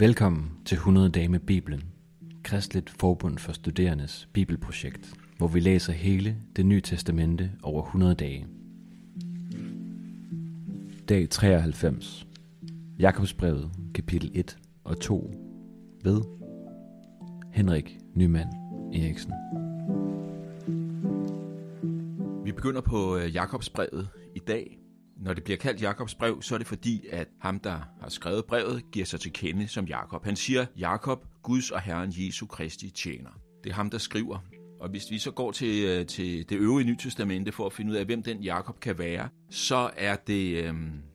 Velkommen til 100 dage med Bibelen, Kristligt Forbund for Studerendes Bibelprojekt, hvor vi læser hele det nye testamente over 100 dage. Dag 93. Jakobsbrevet, kapitel 1 og 2 ved Henrik Nyman Eriksen. Vi begynder på øh, Jakobsbrevet i dag. Når det bliver kaldt Jakobs brev, så er det fordi, at ham, der har skrevet brevet, giver sig til kende som Jakob. Han siger, Jakob, Guds og Herren Jesu Kristi tjener. Det er ham, der skriver. Og hvis vi så går til, øh, til det øvrige Nye Testamente for at finde ud af, hvem den Jakob kan være, så er det øh,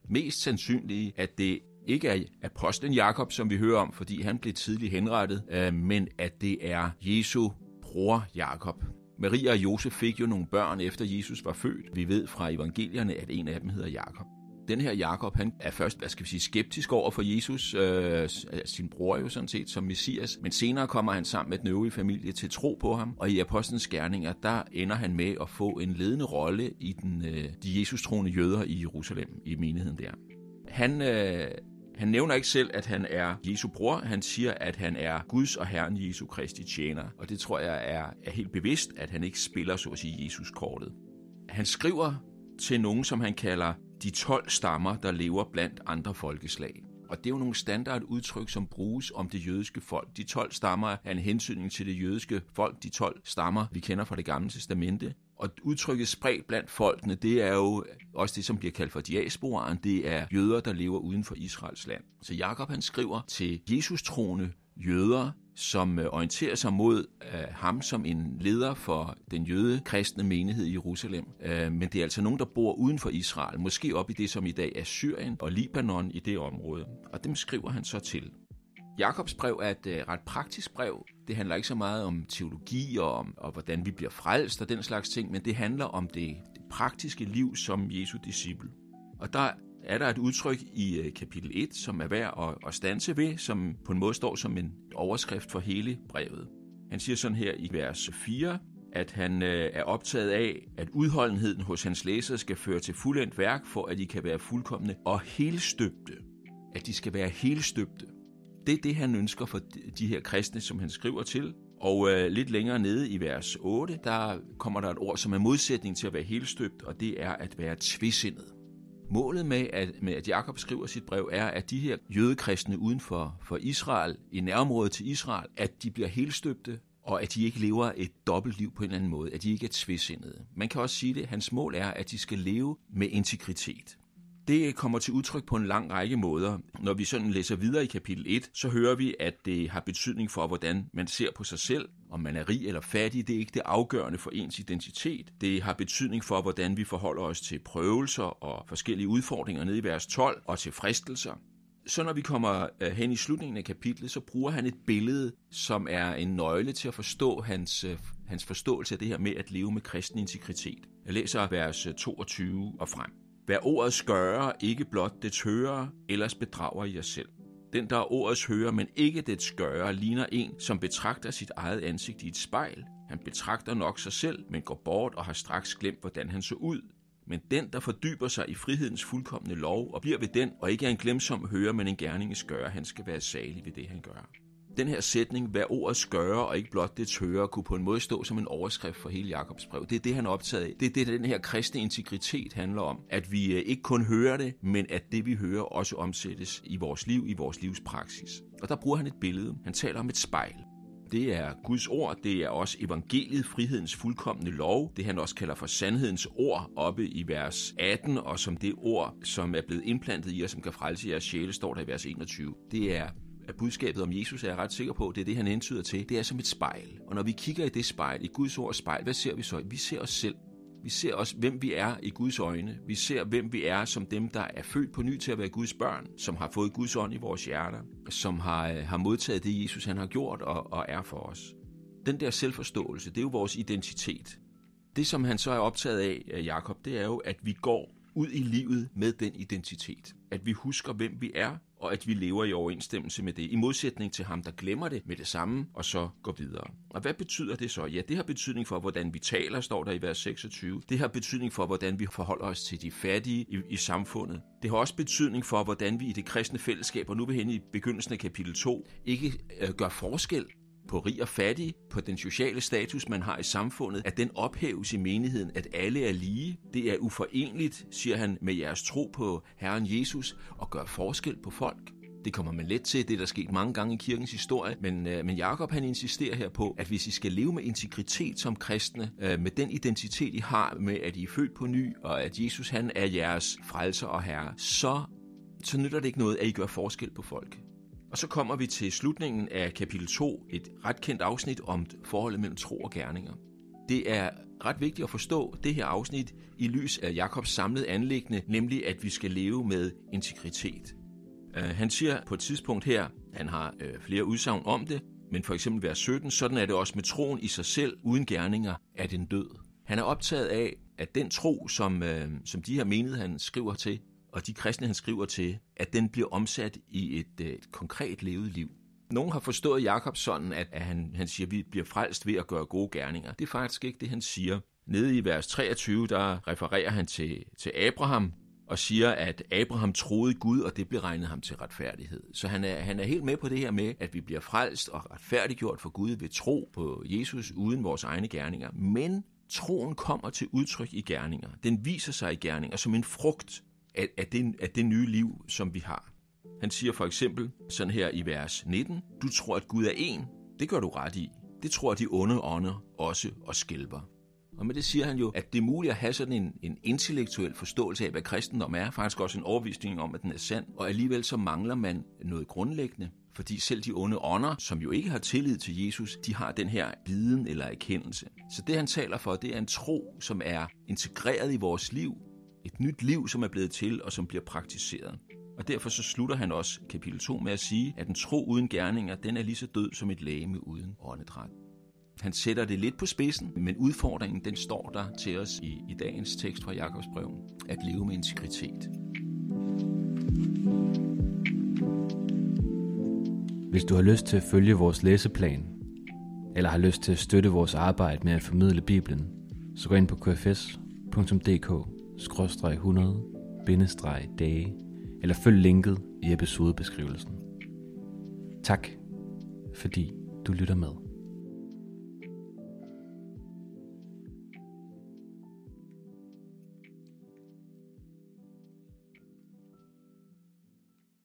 mest sandsynlige, at det ikke er apostlen Jakob, som vi hører om, fordi han blev tidligt henrettet, øh, men at det er Jesu bror Jakob. Maria og Josef fik jo nogle børn efter Jesus var født. Vi ved fra evangelierne, at en af dem hedder Jakob. Den her Jakob, han er først, hvad skal vi sige, skeptisk over for Jesus, øh, sin bror jo sådan set, som messias, men senere kommer han sammen med den øvrige familie til tro på ham, og i apostlenes gerninger, der ender han med at få en ledende rolle i den, øh, de Jesus-troende jøder i Jerusalem, i menigheden der. Han øh, han nævner ikke selv, at han er Jesu bror. Han siger, at han er Guds og Herren Jesu Kristi tjener. Og det tror jeg er, er helt bevidst, at han ikke spiller, så at sige, Jesus-kortet. Han skriver til nogen, som han kalder de 12 stammer, der lever blandt andre folkeslag. Og det er jo nogle standardudtryk, som bruges om det jødiske folk. De 12 stammer er en hensynning til det jødiske folk, de 12 stammer, vi kender fra det gamle testamente. Og udtrykket spredt blandt folkene, det er jo også det, som bliver kaldt for diasporaen. Det er jøder, der lever uden for Israels land. Så Jakob han skriver til Jesus-troende jøder, som øh, orienterer sig mod uh, ham som en leder for den jøde kristne menighed i Jerusalem. Uh, men det er altså nogen, der bor uden for Israel, måske op i det, som i dag er Syrien og Libanon i det område. Og dem skriver han så til. Jakobs brev er et øh, ret praktisk brev. Det handler ikke så meget om teologi og om og hvordan vi bliver frelst og den slags ting, men det handler om det, det praktiske liv som Jesu disciple. Og der er der et udtryk i øh, kapitel 1, som er værd at, at stanse ved, som på en måde står som en overskrift for hele brevet. Han siger sådan her i vers 4, at han øh, er optaget af, at udholdenheden hos hans læsere skal føre til fuldendt værk, for at de kan være fuldkommende og helstøbte. At de skal være helstøbte. Det er det, han ønsker for de her kristne, som han skriver til. Og øh, lidt længere nede i vers 8, der kommer der et ord, som er modsætning til at være helstøbt, og det er at være tvisindet. Målet med at, med, at Jakob skriver sit brev, er, at de her jødekristne uden for, for Israel, i nærområdet til Israel, at de bliver helstøbte, og at de ikke lever et dobbeltliv på en eller anden måde, at de ikke er tvisindede. Man kan også sige det, hans mål er, at de skal leve med integritet. Det kommer til udtryk på en lang række måder. Når vi sådan læser videre i kapitel 1, så hører vi, at det har betydning for, hvordan man ser på sig selv. Om man er rig eller fattig, det er ikke det afgørende for ens identitet. Det har betydning for, hvordan vi forholder os til prøvelser og forskellige udfordringer nede i vers 12 og til fristelser. Så når vi kommer øh, hen i slutningen af kapitlet, så bruger han et billede, som er en nøgle til at forstå hans, øh, hans forståelse af det her med at leve med kristen integritet. Jeg læser vers øh, 22 og frem. Vær ordets gøre, ikke blot dets høre, ellers bedrager I jer selv. Den, der er ordets hører, men ikke dets gøre, ligner en, som betragter sit eget ansigt i et spejl. Han betragter nok sig selv, men går bort og har straks glemt, hvordan han så ud. Men den, der fordyber sig i frihedens fuldkommende lov og bliver ved den, og ikke er en glemsom hører, men en gerninges gøre, han skal være salig ved det, han gør. Den her sætning, hvad ordet gøre og ikke blot det hører, kunne på en måde stå som en overskrift for hele Jakobs brev. Det er det, han er optaget af. Det er det, den her kristne integritet handler om. At vi øh, ikke kun hører det, men at det, vi hører, også omsættes i vores liv, i vores livspraksis. Og der bruger han et billede. Han taler om et spejl. Det er Guds ord, det er også evangeliet, frihedens fuldkommende lov, det han også kalder for sandhedens ord oppe i vers 18, og som det ord, som er blevet indplantet i jer, som kan frelse jeres sjæle, står der i vers 21. Det er at budskabet om Jesus er jeg ret sikker på, det er det, han hentyder til. Det er som et spejl. Og når vi kigger i det spejl, i Guds ord spejl, hvad ser vi så? Vi ser os selv. Vi ser også, hvem vi er i Guds øjne. Vi ser, hvem vi er som dem, der er født på ny til at være Guds børn, som har fået Guds ånd i vores hjerter, som har, øh, har modtaget det, Jesus han har gjort og, og er for os. Den der selvforståelse, det er jo vores identitet. Det, som han så er optaget af, øh, Jakob, det er jo, at vi går ud i livet med den identitet. At vi husker, hvem vi er, og at vi lever i overensstemmelse med det, i modsætning til ham, der glemmer det med det samme, og så går videre. Og hvad betyder det så? Ja, det har betydning for, hvordan vi taler, står der i vers 26. Det har betydning for, hvordan vi forholder os til de fattige i, i samfundet. Det har også betydning for, hvordan vi i det kristne fællesskab, og nu vil hen i begyndelsen af kapitel 2, ikke øh, gør forskel på rig og fattig, på den sociale status, man har i samfundet, at den ophæves i menigheden, at alle er lige. Det er uforenligt, siger han, med jeres tro på Herren Jesus og gør forskel på folk. Det kommer man let til, det er der sket mange gange i kirkens historie, men, øh, men Jakob han insisterer her på, at hvis I skal leve med integritet som kristne, øh, med den identitet I har med, at I er født på ny, og at Jesus han er jeres frelser og herre, så, så nytter det ikke noget, at I gør forskel på folk. Og så kommer vi til slutningen af kapitel 2, et ret kendt afsnit om forholdet mellem tro og gerninger. Det er ret vigtigt at forstå det her afsnit i lys af Jakobs samlede anlæggende, nemlig at vi skal leve med integritet. Øh, han siger på et tidspunkt her, han har øh, flere udsagn om det, men for eksempel vers 17, sådan er det også med troen i sig selv, uden gerninger, er den død. Han er optaget af, at den tro, som, øh, som de her menighed, han skriver til, og de kristne, han skriver til, at den bliver omsat i et, øh, et konkret levet liv. Nogen har forstået Jakob sådan, at, at han, han siger, at vi bliver frelst ved at gøre gode gerninger. Det er faktisk ikke det, han siger. Nede i vers 23, der refererer han til, til Abraham, og siger, at Abraham troede Gud, og det blev regnet ham til retfærdighed. Så han er, han er helt med på det her med, at vi bliver frelst og retfærdiggjort for Gud ved tro på Jesus uden vores egne gerninger. Men troen kommer til udtryk i gerninger. Den viser sig i gerninger som en frugt af, af, det, af det nye liv, som vi har. Han siger for eksempel sådan her i vers 19, du tror, at Gud er en. Det gør du ret i. Det tror de onde ånder også og skælper. Og med det siger han jo, at det er muligt at have sådan en, en intellektuel forståelse af, hvad kristendom er, faktisk også en overvisning om, at den er sand, og alligevel så mangler man noget grundlæggende, fordi selv de onde ånder, som jo ikke har tillid til Jesus, de har den her viden eller erkendelse. Så det han taler for, det er en tro, som er integreret i vores liv, et nyt liv, som er blevet til og som bliver praktiseret. Og derfor så slutter han også kapitel 2 med at sige, at en tro uden gerninger, den er lige så død som et lægeme uden åndedræt. Han sætter det lidt på spidsen, men udfordringen den står der til os i, i dagens tekst fra Jakobs brev, at leve med integritet. Hvis du har lyst til at følge vores læseplan, eller har lyst til at støtte vores arbejde med at formidle Bibelen, så gå ind på kfs.dk 100-dage, eller følg linket i episodebeskrivelsen. Tak, fordi du lytter med.